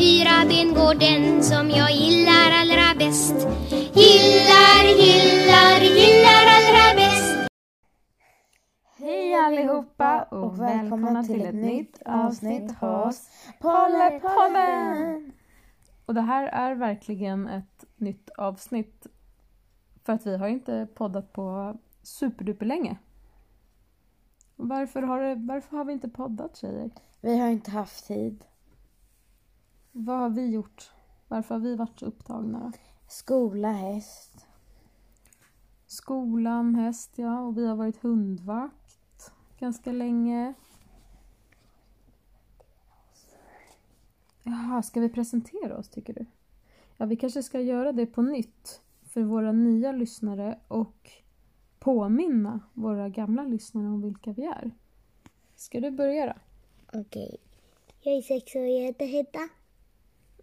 fyra ben går den som jag gillar allra bäst. Gillar, gillar, gillar allra bäst. Hej allihopa och välkomna till ett nytt avsnitt hos Pollepodden! Och det här är verkligen ett nytt avsnitt för att vi har inte poddat på superduper länge. Varför har, det, varför har vi inte poddat tjejer? Vi har inte haft tid. Vad har vi gjort? Varför har vi varit så upptagna? Skola, häst. Skolan, häst ja, och vi har varit hundvakt ganska länge. Jaha, ska vi presentera oss tycker du? Ja, vi kanske ska göra det på nytt för våra nya lyssnare och påminna våra gamla lyssnare om vilka vi är. Ska du börja då? Okej. Jag är sex år, jag heter Hedda.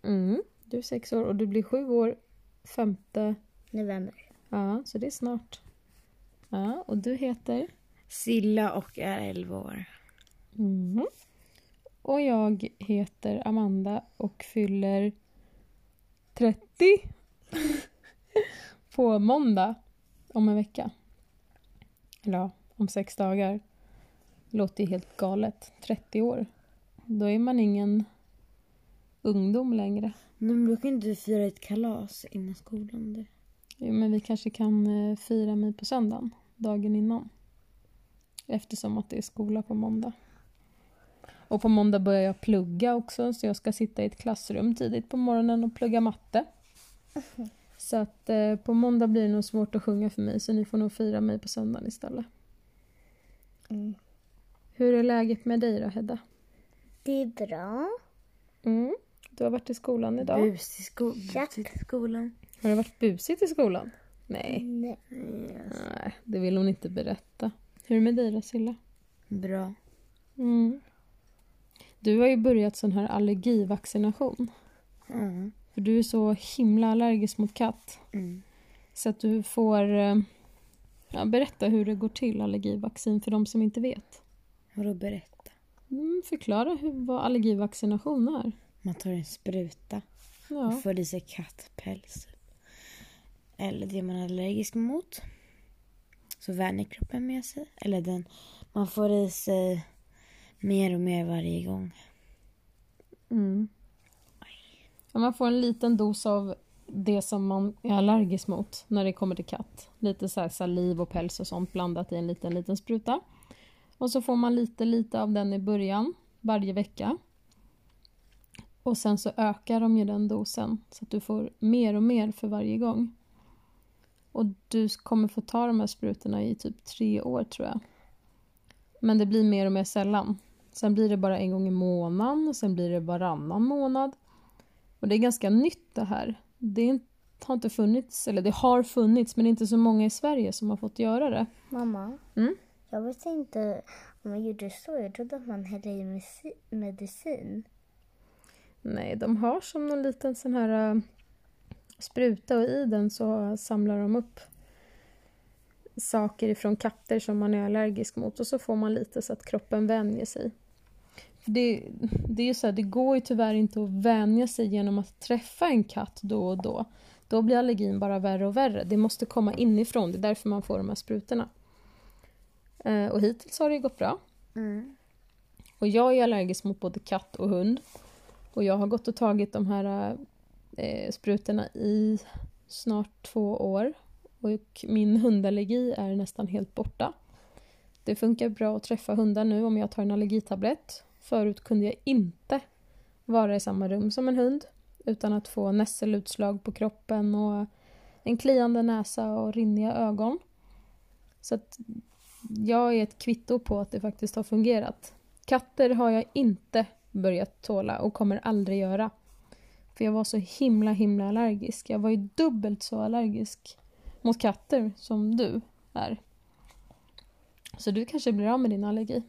Mm, du är sex år och du blir sju år femte... November. Ja, så det är snart. Ja, och du heter? Silla och är 11 år. Mm. Och jag heter Amanda och fyller 30 på måndag om en vecka. Eller ja, om sex dagar. Låter ju helt galet. 30 år. Då är man ingen ungdom längre. Men brukar inte du fira ett kalas innan skolan? Du? Jo, men vi kanske kan eh, fira mig på söndagen, dagen innan. Eftersom att det är skola på måndag. Och på måndag börjar jag plugga också, så jag ska sitta i ett klassrum tidigt på morgonen och plugga matte. Så att eh, på måndag blir det nog svårt att sjunga för mig, så ni får nog fira mig på söndagen istället. Mm. Hur är läget med dig då, Hedda? Det är bra. Mm. Du har varit i skolan idag. Bus i sko- Jack. bus i skolan. Har det varit busigt i skolan? Nej. Nej. Nej, det vill hon inte berätta. Hur är det med dig då, Silla? Bra. Mm. Du har ju börjat sån här allergivaccination. Mm. För du är så himla allergisk mot katt. Mm. Så att du får eh, ja, berätta hur det går till allergivaccin för de som inte vet. Vadå berätta? Mm, förklara hur, vad allergivaccination är. Man tar en spruta Ja. och får i sig kattpäls. Eller det man är allergisk mot. Så vänjer kroppen med sig. Eller den man får i sig mer och mer varje gång. Mm. Ja, man får en liten dos av det som man är allergisk mot när det kommer till katt. Lite så saliv och päls och sånt blandat i en liten, liten spruta. Och så får man lite, lite av den i början varje vecka. Och sen så ökar de ju den dosen så att du får mer och mer för varje gång. Och du kommer få ta de här sprutorna i typ tre år tror jag. Men det blir mer och mer sällan. Sen blir det bara en gång i månaden och sen blir det varannan månad. Och det är ganska nytt det här. Det inte- har inte funnits, eller det har funnits, men det är inte så många i Sverige som har fått göra det. Mamma, Mm? jag visste inte om man gjorde så. Jag trodde att man hällde i medicin. Nej, de har som någon liten sån här äh, spruta och i den så samlar de upp saker ifrån katter som man är allergisk mot och så får man lite så att kroppen vänjer sig. För det, det är ju så här, det går ju tyvärr inte att vänja sig genom att träffa en katt då och då. Då blir allergin bara värre och värre. Det måste komma inifrån, det är därför man får de här sprutorna. Eh, och hittills har det gått bra. Mm. Och jag är allergisk mot både katt och hund. Och jag har gått och tagit de här eh, sprutorna i snart två år. Och min hundallergi är nästan helt borta. Det funkar bra att träffa hundar nu om jag tar en allergitablett. Förut kunde jag inte vara i samma rum som en hund utan att få nässelutslag på kroppen och en kliande näsa och rinniga ögon. Så att jag är ett kvitto på att det faktiskt har fungerat. Katter har jag inte börjat tåla och kommer aldrig göra. För jag var så himla himla allergisk. Jag var ju dubbelt så allergisk mot katter som du är. Så du kanske blir av med din allergi.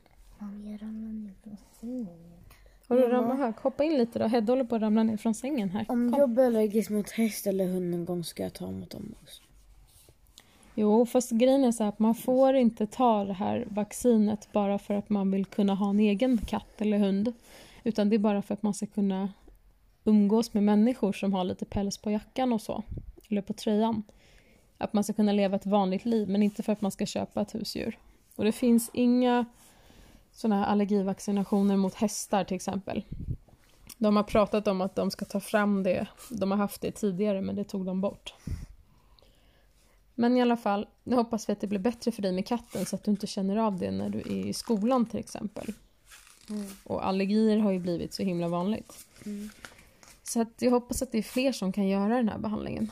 Har du ramlat här? Hoppa in lite då. Hedda håller på att ramla ner från sängen här. Om Kom. jag blir allergisk mot häst eller hund någon gång ska jag ta mot dem också. Jo, fast grejen är så att man får inte ta det här vaccinet bara för att man vill kunna ha en egen katt eller hund. Utan det är bara för att man ska kunna umgås med människor som har lite päls på jackan och så. Eller på tröjan. Att man ska kunna leva ett vanligt liv, men inte för att man ska köpa ett husdjur. Och det finns inga sådana här allergivaccinationer mot hästar till exempel. De har pratat om att de ska ta fram det. De har haft det tidigare, men det tog de bort. Men i alla fall, nu hoppas vi att det blir bättre för dig med katten så att du inte känner av det när du är i skolan till exempel. Mm. Och allergier har ju blivit så himla vanligt. Mm. Så att jag hoppas att det är fler som kan göra den här behandlingen.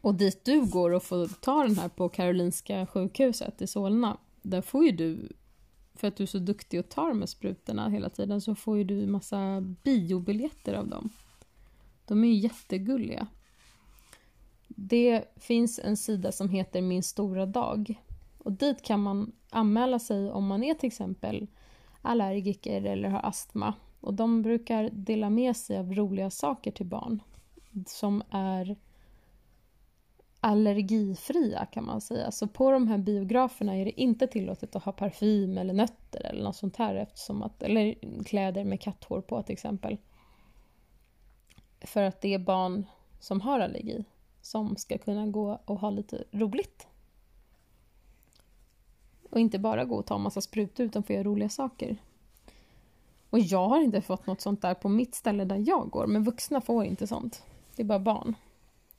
Och dit du går och får ta den här på Karolinska sjukhuset i Solna, där får ju du, för att du är så duktig att ta de här sprutorna hela tiden, så får ju du massa biobiljetter av dem. De är ju jättegulliga. Det finns en sida som heter Min stora dag. Och dit kan man anmäla sig om man är till exempel allergiker eller har astma. Och de brukar dela med sig av roliga saker till barn som är allergifria kan man säga. Så på de här biograferna är det inte tillåtet att ha parfym eller nötter eller något sånt här eftersom att, eller kläder med katthår på till exempel. För att det är barn som har allergi som ska kunna gå och ha lite roligt. Och inte bara gå och ta en massa sprutor utan få göra roliga saker. Och jag har inte fått något sånt där på mitt ställe där jag går, men vuxna får inte sånt. Det är bara barn.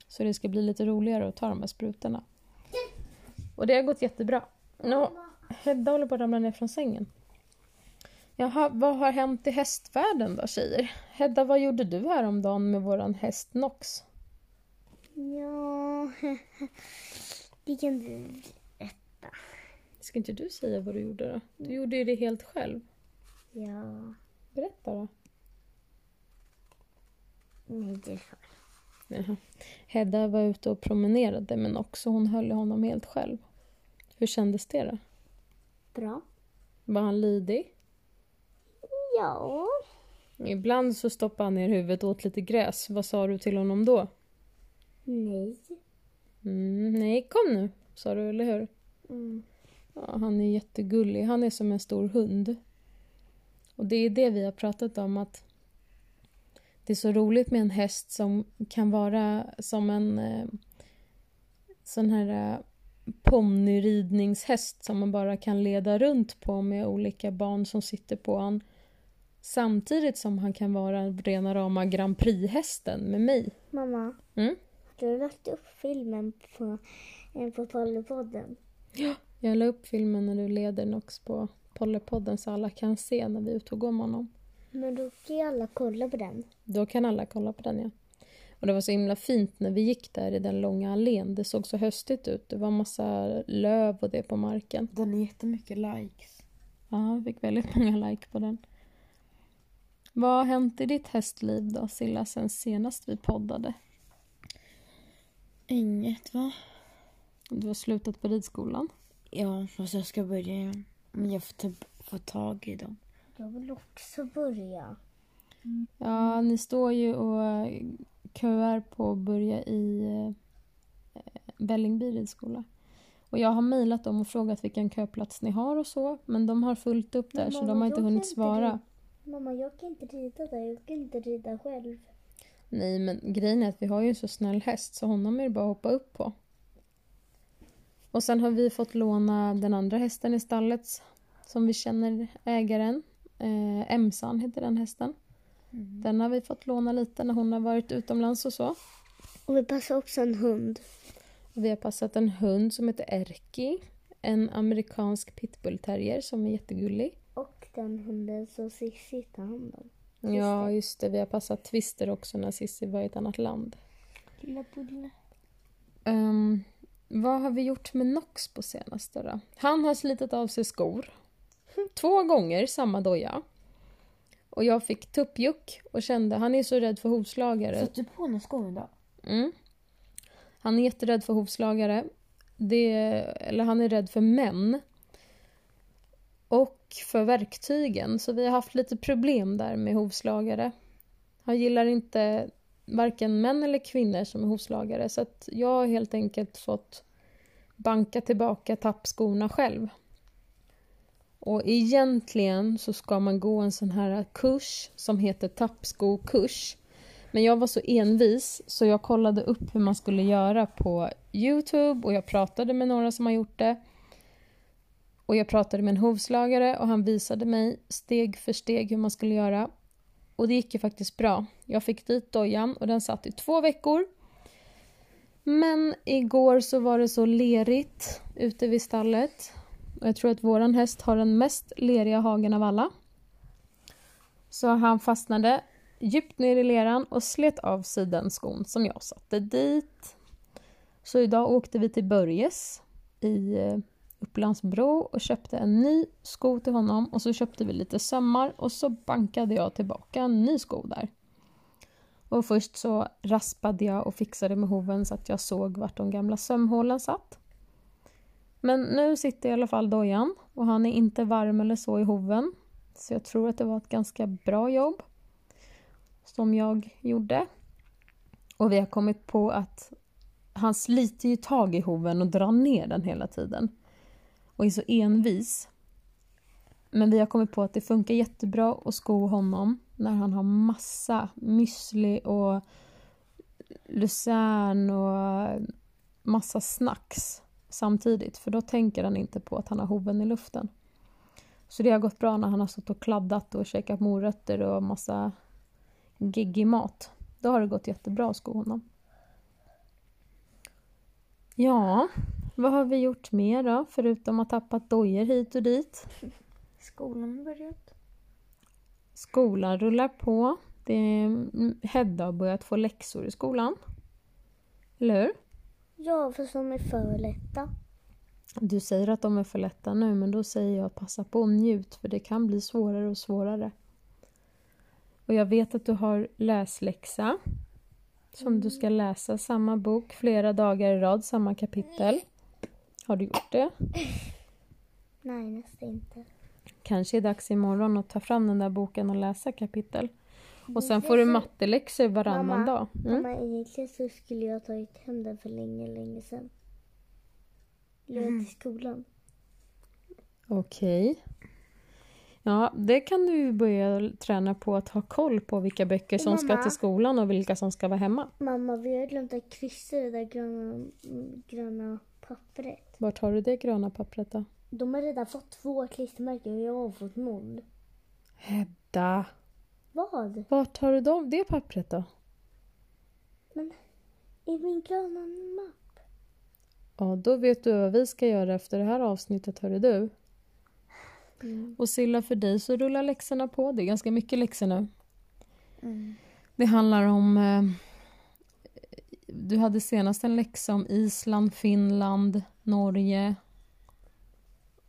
Så det ska bli lite roligare att ta de här sprutorna. Och det har gått jättebra. Nå, Hedda håller på att ramla ner från sängen. Jaha, vad har hänt i hästvärlden då tjejer? Hedda, vad gjorde du häromdagen med våran häst Nox? Ja, det kan du. Ska inte du säga vad du gjorde då? Du gjorde ju det helt själv. Ja, Berätta då. nej det är Jaha. Hedda var ute och promenerade men också hon höll honom helt själv. Hur kändes det då? bra. Var han lydig? Ja, Ibland så stoppade han ner huvudet och åt lite gräs. Vad sa du till honom då? nej. Mm, nej, kom nu, sa du, eller hur? Mm. Ja, han är jättegullig. Han är som en stor hund. Och det är det vi har pratat om att det är så roligt med en häst som kan vara som en eh, sån här eh, ponnyridningshäst som man bara kan leda runt på med olika barn som sitter på han. Samtidigt som han kan vara rena rama Grand Prix-hästen med mig. Mamma, Mm? du har lagt upp filmen på, eh, på Pollypodden. Jag la upp filmen när du leder Nox på Pollepodden så alla kan se när vi är ute och går med honom. Men då kan ju alla kolla på den. Då kan alla kolla på den ja. Och det var så himla fint när vi gick där i den långa allén. Det såg så höstigt ut. Det var massa löv och det på marken. Den är jättemycket likes. Ja, vi fick väldigt många like på den. Vad har hänt i ditt hästliv då, Silla, sen senast vi poddade? Inget va? Du har slutat på ridskolan. Ja, fast jag ska börja igen. Men jag får typ få tag i dem. Jag vill också börja. Ja, ni står ju och köar på att börja i eh, Vällingby ridskola. Och jag har mejlat dem och frågat vilken köplats ni har och så, men de har fullt upp där Men så mamma, de har inte hunnit inte svara. Mamma, jag kan inte rida där. Jag kan inte rida själv. Nej, men grejen är att vi har ju en så snäll häst så honom är det bara att hoppa upp på. Och sen har vi fått låna den andra hästen i stallet som vi känner ägaren. Eh, Emsan heter den hästen. Den har vi fått låna lite när hon har varit utomlands och så. Och vi passar också en hund. Och vi har passat en hund som heter Erki. En amerikansk pitbullterrier som är jättegullig. Och den hunden som Cissi tar hand om. Ja, just det. Vi har passat Twister också när Cissi var i ett annat land. Lilla Bulle. Ehm, vad har vi gjort med Nox på senaste då? Han har slitit av sig skor. Två gånger samma doja. Och jag fick tuppjuck och kände, han är så rädd för hovslagare. Satt du på några skor idag? Mm. Han är jätterädd för hovslagare. Det, eller han är rädd för män. Och för verktygen. Så vi har haft lite problem där med hovslagare. Han gillar inte varken män eller kvinnor som är hovslagare. Så att jag har helt enkelt fått banka tillbaka tappskorna själv. Och egentligen så ska man gå en sån här kurs som heter tappskokurs. Men jag var så envis så jag kollade upp hur man skulle göra på Youtube och jag pratade med några som har gjort det. Och jag pratade med en hovslagare och han visade mig steg för steg hur man skulle göra. Och det gick ju faktiskt bra. Jag fick dit dojan och den satt i två veckor. Men igår så var det så lerigt ute vid stallet. Och jag tror att våran häst har den mest leriga hagen av alla. Så han fastnade djupt ner i leran och slet av sig den skon som jag satte dit. Så idag åkte vi till Börjes i eh, Upplandsbro och köpte en ny sko till honom och så köpte vi lite sömmar och så bankade jag tillbaka en ny sko där. Och först så raspade jag och fixade med hoven så att jag såg vart de gamla sömhålen satt. Men nu sitter i alla fall dojan och han är inte varm eller så i hoven. Så jag tror att det var ett ganska bra jobb som jag gjorde. Och vi har kommit på att han sliter ju tag i hoven och drar ner den hela tiden. Och är så envis. Men vi har kommit på att det funkar jättebra att sko honom när han har massa müsli och lucern och massa snacks samtidigt. För då tänker han inte på att han har hoven i luften. Så det har gått bra när han har stått och kladdat och käkat morötter och massa geggig mat. Då har det gått jättebra att sko honom. Ja, vad har vi gjort mer då? Förutom att tappa tappat dojor hit och dit. Skolan har börjat. Skolan rullar på. Det är, Hedda har börjat få läxor i skolan. Eller hur? Ja, fast de är för lätta. Du säger att de är för lätta nu, men då säger jag passa på och njut, för det kan bli svårare och svårare. Och jag vet att du har läsläxa. Som du ska läsa samma bok flera dagar i rad, samma kapitel. Har du gjort det? Nej, nästan inte. Kanske är dags imorgon att ta fram den där boken och läsa kapitel. Och sen får du matteläxor varannan Mamma, dag. Mm. Mamma, egentligen så skulle jag ha tagit hem den för länge, länge sedan. Eller till skolan. Okej. Ja, det kan du börja träna på att ha koll på vilka böcker som ska Mamma. till skolan och vilka som ska vara hemma. Mamma, vi har glömt att kryssa det där gröna, mm, gröna pappret. Vart har du det gröna pappret då? De har redan fått två klistermärken och jag har fått noll. Hedda! Vad? Vart har du dem, det pappret då? Men i min gröna mapp? Ja, då vet du vad vi ska göra efter det här avsnittet, hörru du. Mm. Och Silla, för dig så rullar läxorna på. Det är ganska mycket läxor nu. Mm. Det handlar om... Eh, du hade senast en läxa om Island, Finland, Norge.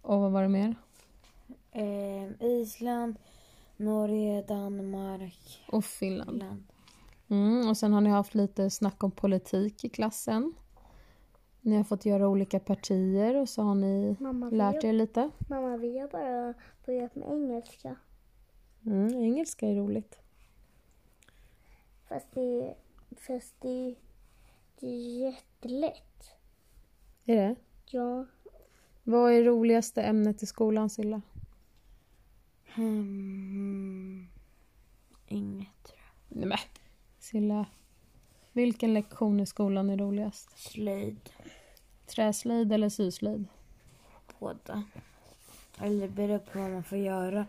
Och vad var det mer? Eh, Island, Norge, Danmark, Och Finland. Finland. Mm, och sen har ni haft lite snack om politik i klassen. Ni har fått göra olika partier och så har ni Mamma, lärt er lite. mamma, vi har bara börjat med engelska. Mm, engelska är roligt. Fast det, fast det, det är jättelätt. Är det? Ja, Vad är roligaste ämnet i skolan, Silla? Hmm. Inget tror jag. Nej men. Silla. Vilken lektion i skolan är roligast? Slöjd. Träslöjd eller syslöjd? Båda. Eller det beror på vad man får göra.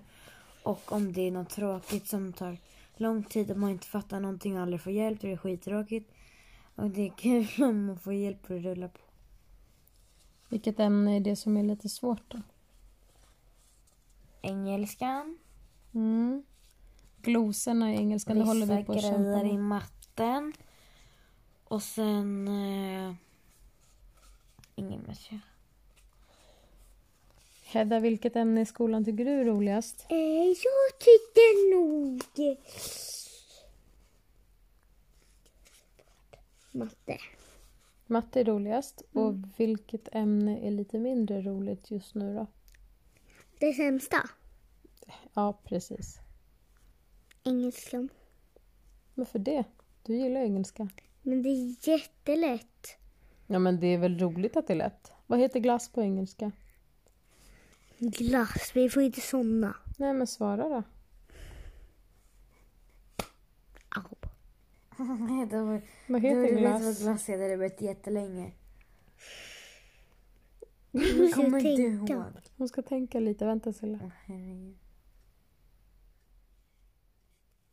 Och om det är något tråkigt som tar lång tid och man inte fattar någonting och aldrig får hjälp, då är det skittråkigt. Och det är kul om man får hjälp och det rullar på. Vilket ämne är det som är lite svårt då? Engelskan. Mm. Glosorna i engelskan, det håller Vissa vi på att kämpa grejer i matten. Och sen... Eh, ingen mer. Hedda, vilket ämne i skolan tycker du är roligast? eh, jag tycker nog... Matte. Matte är roligast. Och vilket ämne är lite mindre roligt just nu då? Det sämsta? Ja, precis. Engelskan. Varför det? Du gillar engelska. Men det är jättelätt. Ja, men det är väl roligt att det är lätt. Vad heter glass på engelska? Glass, vi får inte somna. Nej men svara då. var, Vad du, heter du vet vad glass? glass heter, det har varit jättelänge. Jag Kommer inte ihåg. Hon ska tänka lite, vänta Silla.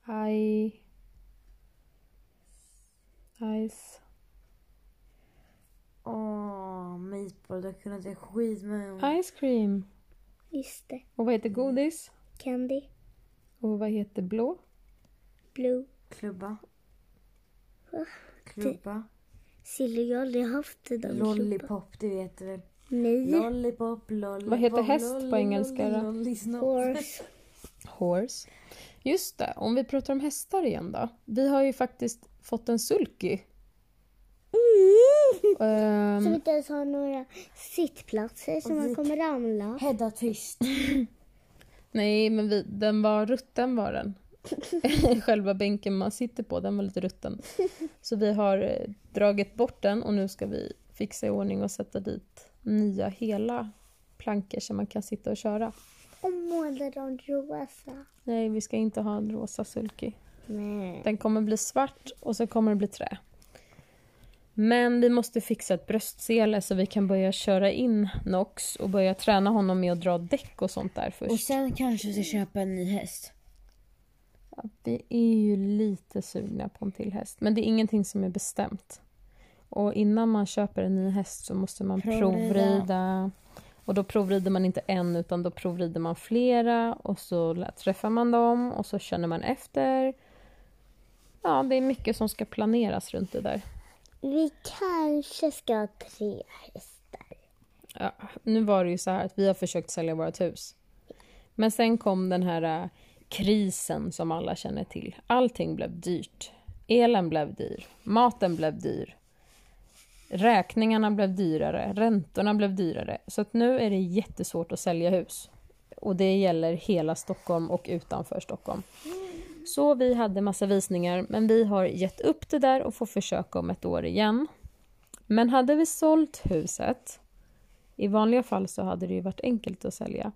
Aj. Ice. Åh, meatball, du har kunnat säga skit med Ice cream. Just det. Och vad heter godis? Candy. Och vad heter blå? Blue. Klubba. Klubba. Silly, jag har aldrig haft det där med. Lollipop, du vet väl? Nej. Lollipop, lollipop. Vad heter häst på engelska då? Horse. Horse. Just det, om vi pratar om hästar igen då. Vi har ju faktiskt fått en sulky. Ehm, Som inte ens har några sittplatser som Och man kommer ramla. Hedda tyst. nej, men vi, den var rutten var den. Själva bänken man sitter på, den var lite rutten. Så vi har eh, dragit bort den och nu ska vi fixa i ordning och sätta dit nya hela plankor som man kan sitta och köra. Och måla dem rosa. Nej, vi ska inte ha en rosa sulky. Nej. Den kommer bli svart och så kommer det bli trä. Men vi måste fixa ett bröstsele så vi kan börja köra in Nox och börja träna honom med att dra däck och sånt där först. Och sen kanske vi ska köpa en ny häst. Vi är ju lite sugna på en till häst, men det är ingenting som är bestämt. Och innan man köper en ny häst så måste man Provrida. provrida. Och då provrider man inte en utan då provrider man flera och så träffar man dem och så känner man efter. Ja, det är mycket som ska planeras runt det där. Vi kanske ska ha tre hästar. Ja, nu var det ju så här att vi har försökt sälja vårt hus. Men sen kom den här äh, krisen som alla känner till. Allting blev dyrt. Elen blev dyr. Maten blev dyr. Räkningarna blev dyrare. Räntorna blev dyrare. Så att nu är det jättesvårt att sälja hus. Och det gäller hela Stockholm och utanför Stockholm. Så vi hade massa visningar, men vi har gett upp det där och får försöka om ett år igen. Men hade vi sålt huset i vanliga fall så hade det ju varit enkelt att sälja.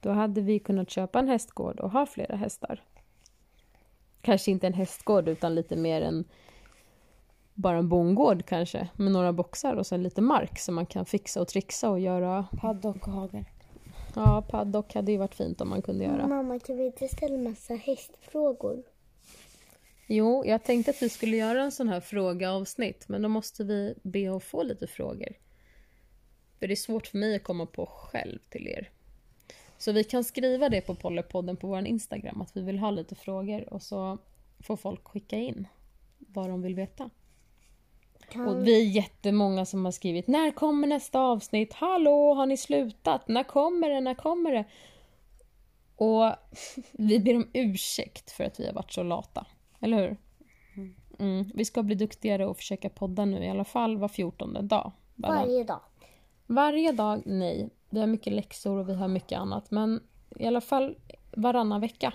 Då hade vi kunnat köpa en hästgård och ha flera hästar. Kanske inte en hästgård utan lite mer en bara en bondgård kanske med några boxar och sen lite mark som man kan fixa och trixa och göra. Paddock och hagel. Ja, paddock hade ju varit fint om man kunde göra. Mamma, kan vi inte ställa massa hästfrågor? Jo, jag tänkte att vi skulle göra en sån här frågeavsnitt men då måste vi be att få lite frågor. För det är svårt för mig att komma på själv till er. Så vi kan skriva det på Pollepodden på vår Instagram att vi vill ha lite frågor och så får folk skicka in vad de vill veta. Kan... Och vi är jättemånga som har skrivit När kommer nästa avsnitt? Hallå, har ni slutat? När kommer det? När kommer det? Och vi ber om ursäkt för att vi har varit så lata. Eller hur? Mm. Vi ska bli duktigare och försöka podda nu i alla fall var fjortonde dag. Bara. Varje dag. Varje dag, nej. Vi har mycket läxor och vi har mycket annat. Men i alla fall varannan vecka.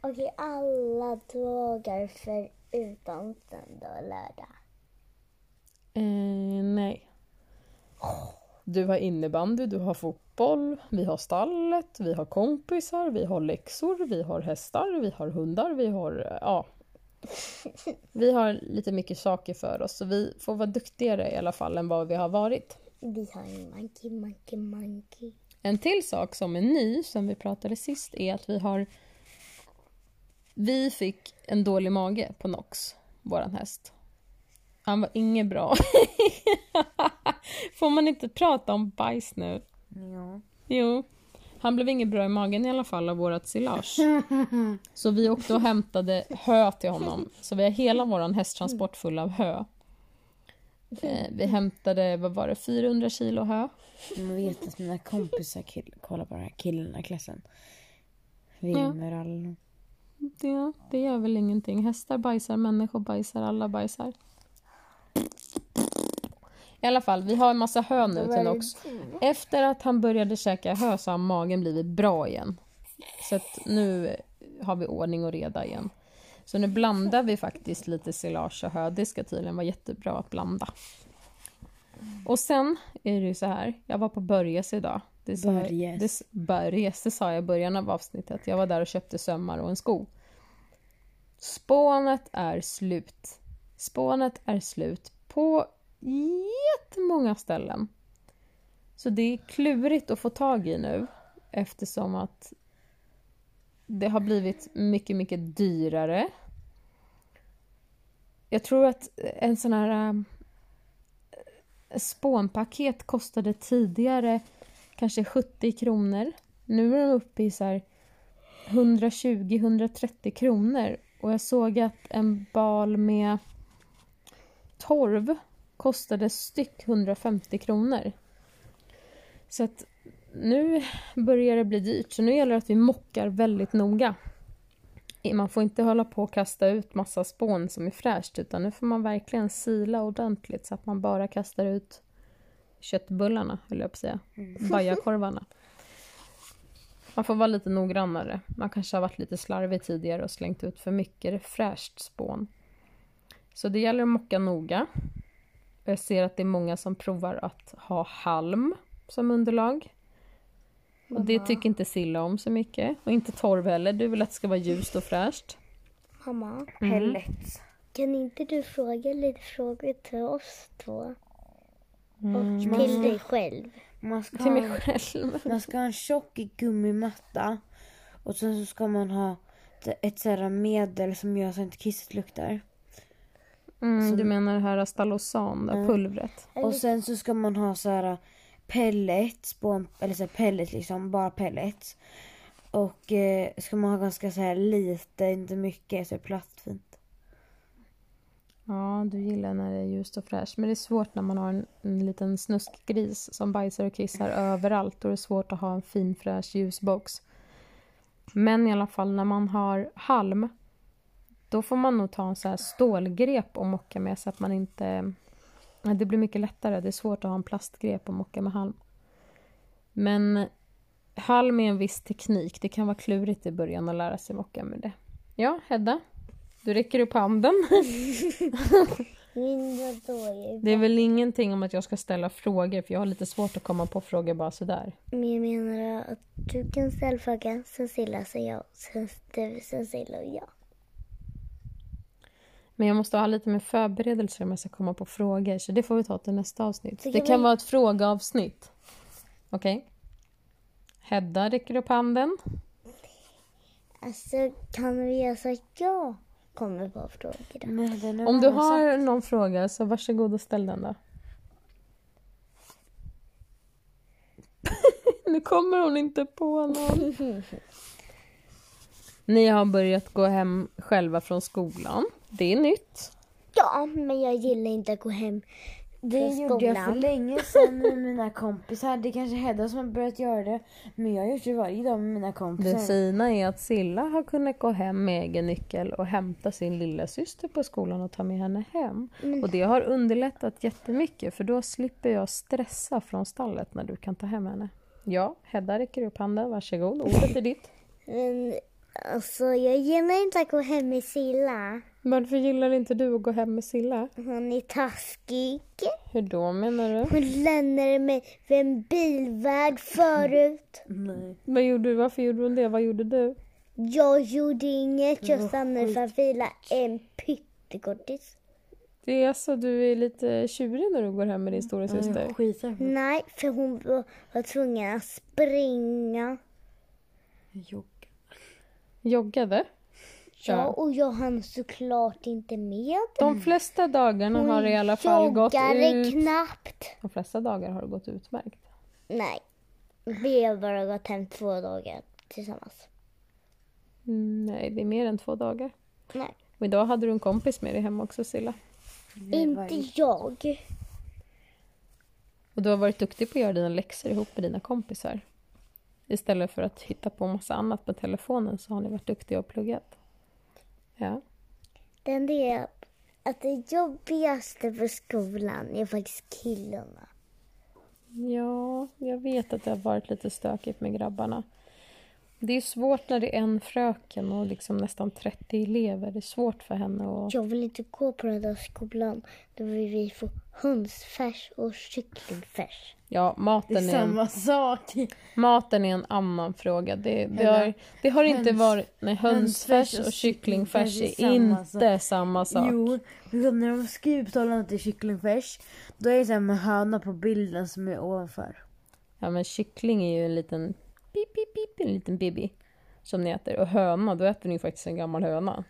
Okej, alla dagar förutom söndag och lördag. Eh, nej. Du har innebandy, du har fotboll, vi har stallet, vi har kompisar, vi har läxor, vi har hästar, vi har hundar, vi har... eh, Ja. Vi har lite mycket saker för oss, så vi får vara duktigare i alla fall än vad vi har varit. Vi har en monkey, monkey, monkey. En till sak som är ny, som vi pratade sist, är att vi har... Vi fick en dålig mage på Nox, våran häst. Han var inget bra. Får man inte prata om bajs nu? Ja. Jo. Han blev inget bra i magen i alla fall av vårat silage. Så vi åkte och hämtade hö till honom. Så vi har hela våran hästtransport full av hö. Eh, vi hämtade, vad var det, 400 kilo hö. Man vet att mina kompisar kill- kollar på den här killarna i klassen. Wilmer alla. Det, det gör väl ingenting. Hästar bajsar, människor bajsar, alla bajsar. I alla fall, vi har en massa hö nu till Nox. Efter att han började käka hö så har magen blivit bra igen. Så att nu har vi ordning och reda igen. Så nu blandar vi faktiskt lite silage och hö. Det ska tydligen vara jättebra att blanda. Och sen är det ju så här, jag var på Börjes idag. Det sa, Börjes. det, Börjes, det sa jag i början av avsnittet. Jag var där och köpte sömmar och en sko. Spånet är slut. Spånet är slut på jättemånga ställen. Så det är klurigt att få tag i nu eftersom att det har blivit mycket, mycket dyrare. Jag tror att en sån här äh, spånpaket kostade tidigare kanske 70 kronor. Nu är de uppe i så här 120-130 kronor. Och jag såg att en bal med torv kostade styck 150 kronor. Så att nu börjar det bli dyrt. Så nu gäller det att vi mockar väldigt noga. Man får inte hålla på och kasta ut massa spån som är fräscht utan nu får man verkligen sila ordentligt så att man bara kastar ut köttbullarna, höll jag på att säga. Bajakorvarna. Man får vara lite noggrannare. Man kanske har varit lite slarvig tidigare och slängt ut för mycket fräscht spån. Så det gäller att mocka noga. Jag ser att det är många som provar att ha halm som underlag. Och det tycker inte Silla om så mycket. Och inte torv heller. Du vill att det ska vara ljust och fräscht. Mamma, Pellets. kan inte du fråga lite frågor till oss två? Mm. Och till dig själv. Man ska, Till mig ha, själv. man ska ha en tjock gummimatta. Och sen så ska man ha ett, ett sådant här medel som gör så att inte kisset luktar. Mm, du menar det här Stalosan, då, pulvret? Och sen så ska man ha så här pellets, på, eller så pellets liksom, bara pellets. Och eh, ska man ha ganska så här lite, inte mycket, så är det plastfint. Ja, du gillar när det är ljust och fräscht. Men det är svårt när man har en, en liten snuskgris som bajsar och kissar överallt. Då är det svårt att ha en fin fräsch ljusbox. Men i alla fall när man har halm. Då får man nog ta en så här stålgrep och mocka med så att man inte... Det blir mycket lättare. Det är svårt att ha en plastgrep och mocka med halm. Men halm är en viss teknik. Det kan vara klurigt i början att lära sig mocka med det. Ja, Hedda? Du räcker upp handen. Det är väl ingenting om att jag ska ställa frågor för jag har lite svårt att komma på frågor bara sådär. Men jag menar att du kan ställa frågan, sen Silla, sen jag, sen du, sen Silla och jag. Men jag måste ha lite mer förberedelser om jag ska komma på frågor så det får vi ta till nästa avsnitt. Det kan vara ett frågeavsnitt. Okej? Hedda räcker upp handen. Alltså, kan vi göra så att jag kommer på frågor Om du har någon fråga så varsågod och ställ den då. nu kommer hon inte på någon. Ni har börjat gå hem själva från skolan. Det är nytt. Ja, men jag gillar inte att gå hem Det gjorde jag för länge sedan med mina kompisar. Det är kanske Hedda som har börjat göra det. Men jag har gjort det varje dag med mina Det kompisar. fina är att Silla har kunnat gå hem med egen nyckel och hämta sin lilla syster på skolan och ta med henne hem. Och det har underlättat jättemycket för då slipper jag stressa från stallet när du kan ta hem henne. Ja, Hedda räcker upp handen. Varsågod, ordet är ditt. Men alltså, jag gillar inte att gå hem med Silla. Varför gillar inte du att gå hem med Silla? Hon är taskig. Hur då menar du? Hon lämnade mig vid en bilväg förut. Nej. Vad gjorde du? Varför gjorde hon det? Vad gjorde du? Jag gjorde inget. Jag stannade för att vila en pyttegodis. Det är så du är lite tjurig när du går hem med din stora syster. På Nej, för hon var, var tvungen att springa. jogga. Joggade? Ja, och jag hann såklart inte med. De flesta dagarna har det i alla fall gått ut. knappt. De flesta dagar har det gått utmärkt. Nej, vi har bara gått hem två dagar tillsammans. Mm, nej, det är mer än två dagar. Nej, Och idag hade du en kompis med dig hem också, Silla. inte jag. Och du har varit duktig på att göra dina läxor ihop med dina kompisar. Istället för att hitta på massa annat på telefonen så har ni varit duktiga och pluggat. Ja. Den är att det jobbigaste på skolan är faktiskt killarna. Ja, jag vet att det har varit lite stökigt med grabbarna. Det är svårt när det är en fröken och liksom nästan 30 elever. Det är svårt för henne att... Jag vill inte gå på den där skolan där vi får hönsfärs och kycklingfärs. Ja, Det maten är är, en, samma sak. maten är en annan fråga. Det, det, har, det har inte höns- varit... Nej, hönsfärs och kycklingfärs är är samma inte samma sak. Jo, när de ska uttala något i kycklingfärs, då är det så här med höna på bilden som är ovanför. Ja, men kyckling är ju en liten... Pip, pip, pip, en liten bibi. Som ni äter. Och höna, då äter ni ju faktiskt en gammal höna.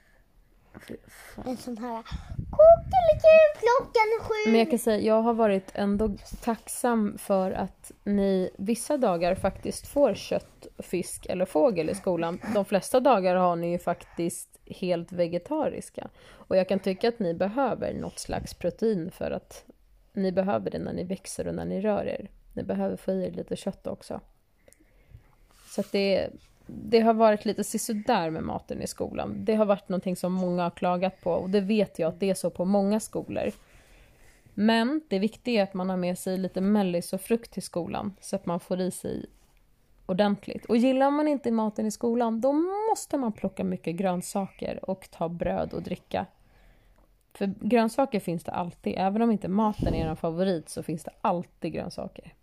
En sån här Kuckeliku, klockan sju. Men jag kan säga, jag har varit ändå tacksam för att ni vissa dagar faktiskt får kött, fisk eller fågel i skolan. De flesta dagar har ni ju faktiskt helt vegetariska. Och jag kan tycka att ni behöver något slags protein för att ni behöver det när ni växer och när ni rör er. Ni behöver få i er lite kött också. Så att det, det har varit lite sisådär med maten i skolan. Det har varit någonting som många har klagat på och det vet jag att det är så på många skolor. Men det viktiga är att man har med sig lite mellis och frukt till skolan så att man får i sig ordentligt. Och gillar man inte maten i skolan då måste man plocka mycket grönsaker och ta bröd och dricka. För grönsaker finns det alltid. Även om inte maten är en favorit så finns det alltid grönsaker.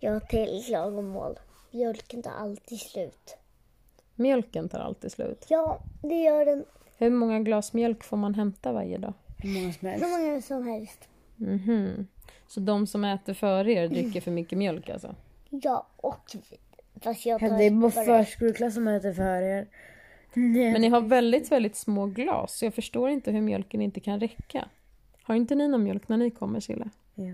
Jag har till klagomål. Mjölken tar alltid slut. Mjölken tar alltid slut. Ja, det gör den. Hur många glas mjölk får man hämta varje dag? Hur många som Hur helst. många som helst. Mhm. Så de som äter före er dricker för mycket mjölk alltså? Ja, och fast jag tar Det är bara förskoleklass som äter för er. Men ni har väldigt, väldigt små glas så jag förstår inte hur mjölken inte kan räcka. Har inte ni någon mjölk när ni kommer Silla? Ja.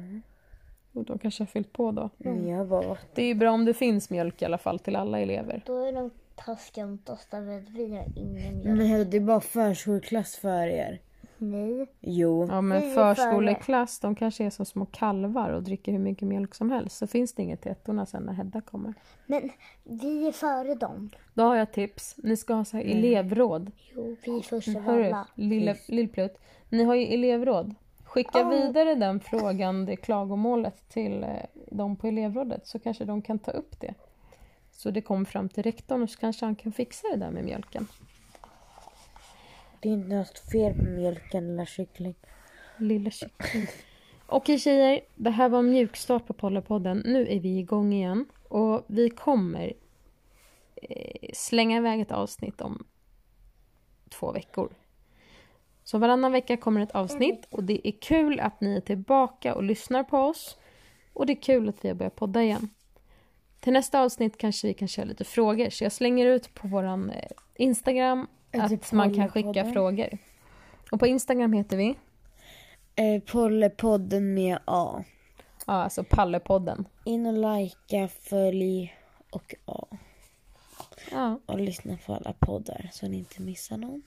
Och de kanske har fyllt på då. Jag bara... Det är ju bra om det finns mjölk i alla fall till alla elever. Då är de taskiga mot oss därför att vi har ingen mjölk. Men det är bara förskoleklass för er. Nej. Jo. Ja men förskoleklass, de kanske är som små kalvar och dricker hur mycket mjölk som helst. Så finns det inget till ettorna sen när Hedda kommer. Men vi är före dem. Då har jag tips. Ni ska ha så här elevråd. Jo, vi är först av Hörru, alla. lille, lillplutt. Ni har ju elevråd. Skicka Ja. vidare den frågan, det klagomålet till eh, dem på elevrådet så kanske de kan ta upp det. Så det kommer fram till rektorn och så kanske han kan fixa det där med mjölken. Det är inte något fel på mjölken eller kyckling. Lilla kyckling. Okej tjejer, det här var en mjukstart på Pollepodden. Nu är vi igång igen och vi kommer eh, slänga iväg ett avsnitt om två veckor. Så varannan vecka kommer ett avsnitt och det är kul att ni är tillbaka och lyssnar på oss. Och det är kul att vi har börjat podda igen. Till nästa avsnitt kanske vi kan köra lite frågor så jag slänger ut på våran eh, Instagram Ja, att typ man kan skicka frågor. Och på Instagram heter vi Eh, Pollepodden med A. Ja, alltså Pallepodden. In och likea, följ och A. Ja. Och lyssna på alla poddar så ni inte missar någon.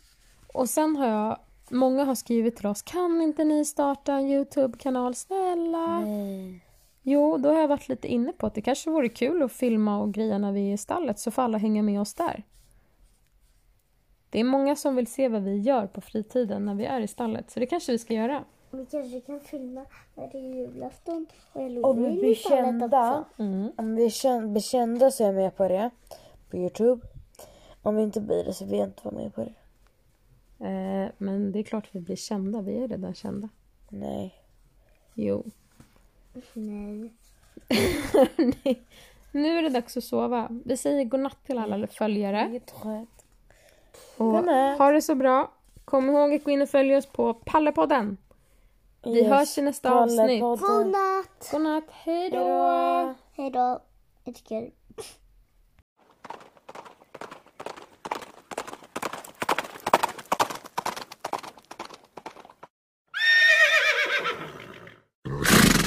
Och sen har jag, många har skrivit till oss, kan inte ni starta en YouTube-kanal, snälla? Nej. Jo, då har jag varit lite inne på att det kanske vore kul att filma och greja när vi är i stallet, så får alla hänga med oss där. Det är många som vill se vad vi gör på fritiden när vi är i stallet, så det kanske vi ska göra. Vi kanske kan filma när det är julafton och Om vi blir kända. Mm. om vi blir kända så är jag med på det. På Youtube. Om vi inte blir det så vill jag inte vara med på det. Eh, men det är klart vi blir kända, vi är redan kända. Nej. Jo. Nej. Nej. Nu är det dags att sova. Vi säger godnatt till alla följare. Jag är trött. Och ha det så bra. Kom ihåg att gå in och följa oss på Pallepodden. Vi Yes, hörs i nästa avsnitt. Godnatt! Godnatt, hej då! Hejdå. Hej då.